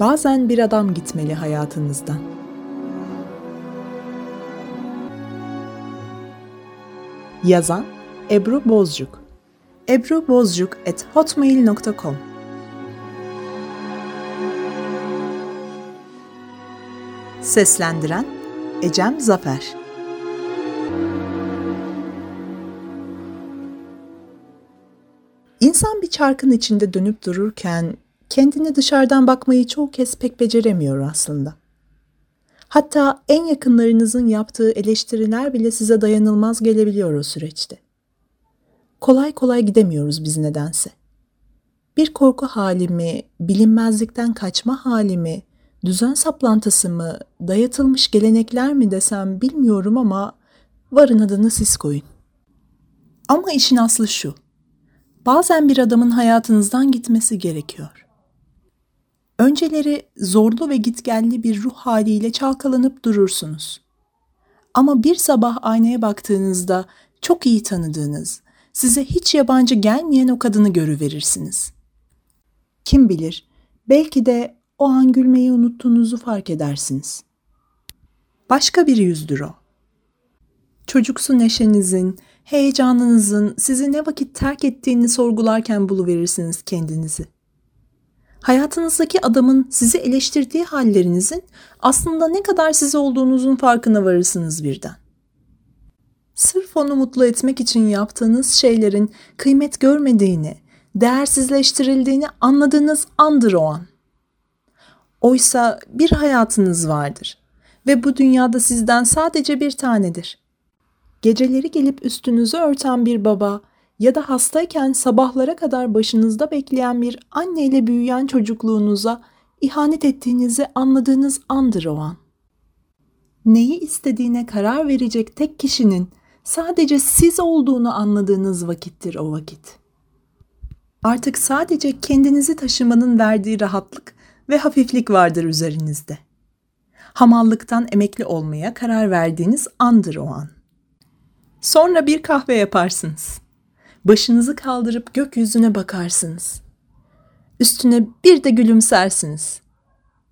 Bazen bir adam gitmeli hayatınızdan. Yazan Ebru Bozcuk. Ebrubozcuk at hotmail.com Seslendiren Ecem Zafer. İnsan bir çarkın içinde dönüp dururken kendine dışarıdan bakmayı çoğu kez pek beceremiyor aslında. Hatta en yakınlarınızın yaptığı eleştiriler bile size dayanılmaz gelebiliyor o süreçte. Kolay kolay gidemiyoruz biz nedense. Bir korku hali mi, bilinmezlikten kaçma hali mi, düzen saplantısı mı, dayatılmış gelenekler mi desem bilmiyorum ama varın adını siz koyun. Ama işin aslı şu. Bazen bir adamın hayatınızdan gitmesi gerekiyor. Önceleri zorlu ve gitgelli bir ruh haliyle çalkalanıp durursunuz. Ama bir sabah aynaya baktığınızda çok iyi tanıdığınız, size hiç yabancı gelmeyen o kadını görüverirsiniz. Kim bilir, belki de o an gülmeyi unuttuğunuzu fark edersiniz. Başka bir yüzdür o. Çocuksu neşenizin, heyecanınızın sizi ne vakit terk ettiğini sorgularken buluverirsiniz kendinizi. Hayatınızdaki adamın sizi eleştirdiği hallerinizin aslında ne kadar siz olduğunuzun farkına varırsınız birden. Sırf onu mutlu etmek için yaptığınız şeylerin kıymet görmediğini, değersizleştirildiğini anladığınız andır o an. Oysa bir hayatınız vardır ve bu dünyada sizden sadece bir tanedir. Geceleri gelip üstünüzü örten bir baba ya da hastayken sabahlara kadar başınızda bekleyen bir anneyle büyüyen çocukluğunuza ihanet ettiğinizi anladığınız andır o an. Neyi istediğine karar verecek tek kişinin sadece siz olduğunu anladığınız vakittir o vakit. Artık sadece kendinizi taşımanın verdiği rahatlık ve hafiflik vardır üzerinizde. Hamallıktan emekli olmaya karar verdiğiniz andır o an. Sonra bir kahve yaparsınız. Başınızı kaldırıp gökyüzüne bakarsınız. Üstüne bir de gülümsersiniz.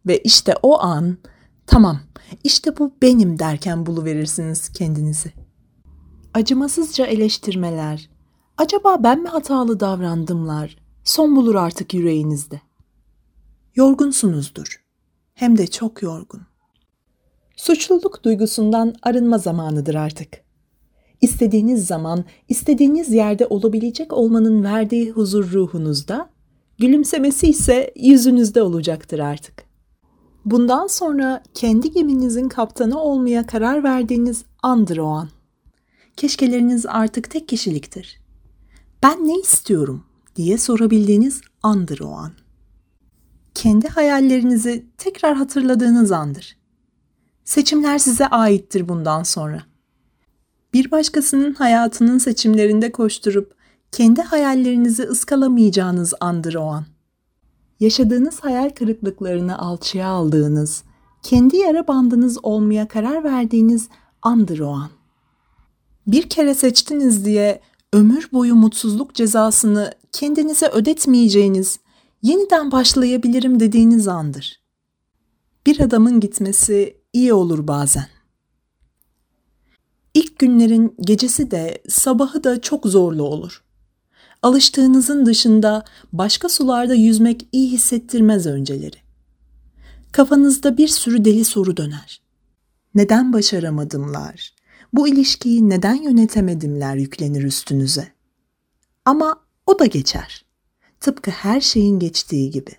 Ve işte o an tamam işte bu benim derken buluverirsiniz kendinizi. Acımasızca eleştirmeler, acaba ben mi hatalı davrandımlar son bulur artık yüreğinizde. Yorgunsunuzdur. Hem de çok yorgun. Suçluluk duygusundan arınma zamanıdır artık. İstediğiniz zaman, istediğiniz yerde olabilecek olmanın verdiği huzur ruhunuzda, gülümsemesi ise yüzünüzde olacaktır artık. Bundan sonra kendi geminizin kaptanı olmaya karar verdiğiniz andır o an. Keşkeleriniz artık tek kişiliktir. Ben ne istiyorum diye sorabildiğiniz andır o an. Kendi hayallerinizi tekrar hatırladığınız andır. Seçimler size aittir bundan sonra bir başkasının hayatının seçimlerinde koşturup kendi hayallerinizi ıskalamayacağınız andır o an. Yaşadığınız hayal kırıklıklarını alçıya aldığınız, kendi yara bandınız olmaya karar verdiğiniz andır o an. Bir kere seçtiniz diye ömür boyu mutsuzluk cezasını kendinize ödetmeyeceğiniz, yeniden başlayabilirim dediğiniz andır. Bir adamın gitmesi iyi olur bazen. İlk günlerin gecesi de sabahı da çok zorlu olur. Alıştığınızın dışında başka sularda yüzmek iyi hissettirmez önceleri. Kafanızda bir sürü deli soru döner. Neden başaramadımlar? Bu ilişkiyi neden yönetemedimler yüklenir üstünüze. Ama o da geçer. Tıpkı her şeyin geçtiği gibi.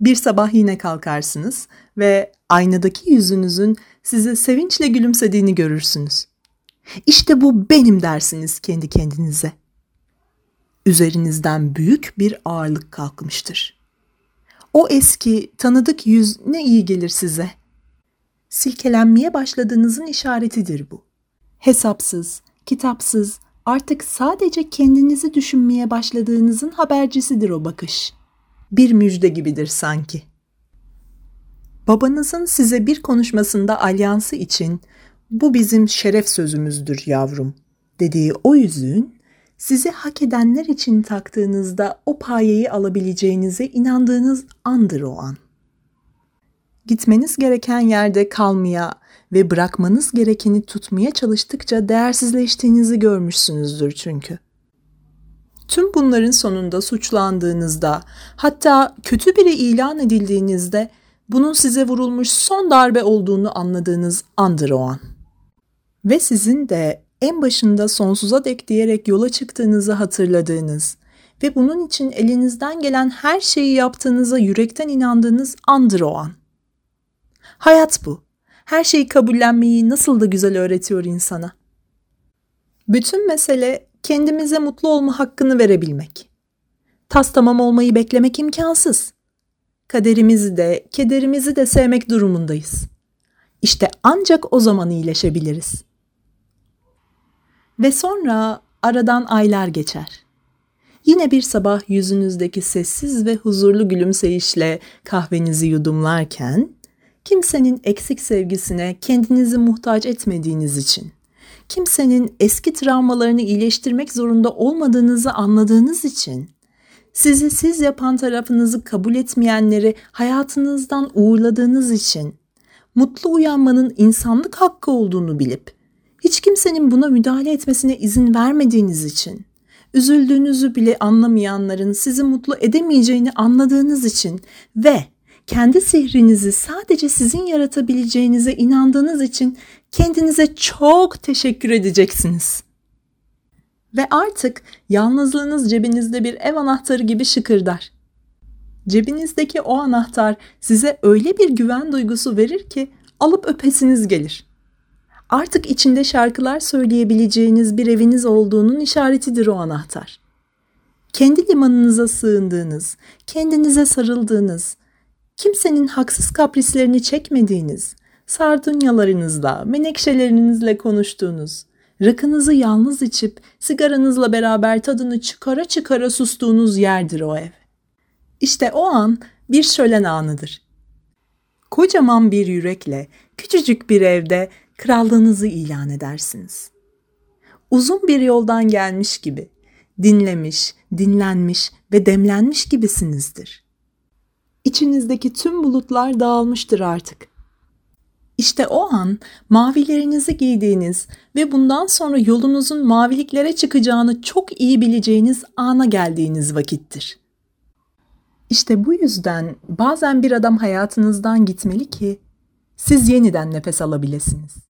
Bir sabah yine kalkarsınız ve aynadaki yüzünüzün size sevinçle gülümsediğini görürsünüz. İşte bu benim dersiniz kendi kendinize. Üzerinizden büyük bir ağırlık kalkmıştır. O eski, tanıdık yüz ne iyi gelir size. Silkelenmeye başladığınızın işaretidir bu. Hesapsız, kitapsız, artık sadece kendinizi düşünmeye başladığınızın habercisidir o bakış. Bir müjde gibidir sanki. Babanızın size bir konuşmasında alyansı için bu bizim şeref sözümüzdür yavrum dediği o yüzüğün sizi hak edenler için taktığınızda o payeyi alabileceğinize inandığınız andır o an. Gitmeniz gereken yerde kalmaya ve bırakmanız gerekeni tutmaya çalıştıkça değersizleştiğinizi görmüşsünüzdür çünkü. Tüm bunların sonunda suçlandığınızda, hatta kötü biri ilan edildiğinizde bunun size vurulmuş son darbe olduğunu anladığınız andır o an. Ve sizin de en başında sonsuza dek diyerek yola çıktığınızı hatırladığınız ve bunun için elinizden gelen her şeyi yaptığınıza yürekten inandığınız andır o an. Hayat bu. Her şeyi kabullenmeyi nasıl da güzel öğretiyor insana. Bütün mesele kendimize mutlu olma hakkını verebilmek. Tas tamam olmayı beklemek imkansız. Kaderimizi de, kederimizi de sevmek durumundayız. İşte ancak o zaman iyileşebiliriz. Ve sonra aradan aylar geçer. Yine bir sabah yüzünüzdeki sessiz ve huzurlu gülümseyişle kahvenizi yudumlarken kimsenin eksik sevgisine kendinizi muhtaç etmediğiniz için, kimsenin eski travmalarını iyileştirmek zorunda olmadığınızı anladığınız için, sizi siz yapan tarafınızı kabul etmeyenleri hayatınızdan uğurladığınız için, mutlu uyanmanın insanlık hakkı olduğunu bilip, hiç kimsenin buna müdahale etmesine izin vermediğiniz için, üzüldüğünüzü bile anlamayanların sizi mutlu edemeyeceğini anladığınız için ve kendi sihrinizi sadece sizin yaratabileceğinize inandığınız için kendinize çok teşekkür edeceksiniz. Ve artık yalnızlığınız cebinizde bir ev anahtarı gibi şıkırdar. Cebinizdeki o anahtar size öyle bir güven duygusu verir ki alıp öpesiniz gelir. Artık içinde şarkılar söyleyebileceğiniz bir eviniz olduğunun işaretidir o anahtar. Kendi limanınıza sığındığınız, kendinize sarıldığınız, kimsenin haksız kaprislerini çekmediğiniz, sardunyalarınızla, menekşelerinizle konuştuğunuz, rakınızı yalnız içip sigaranızla beraber tadını çıkara çıkara sustuğunuz yerdir o ev. İşte o an bir şölen anıdır. Kocaman bir yürekle küçücük bir evde krallığınızı ilan edersiniz. Uzun bir yoldan gelmiş gibi, dinlemiş, dinlenmiş ve demlenmiş gibisinizdir. İçinizdeki tüm bulutlar dağılmıştır artık. İşte o an mavilerinizi giydiğiniz ve bundan sonra yolunuzun maviliklere çıkacağını çok iyi bileceğiniz ana geldiğiniz vakittir. İşte bu yüzden bazen bir adam hayatınızdan gitmeli ki siz yeniden nefes alabilirsiniz.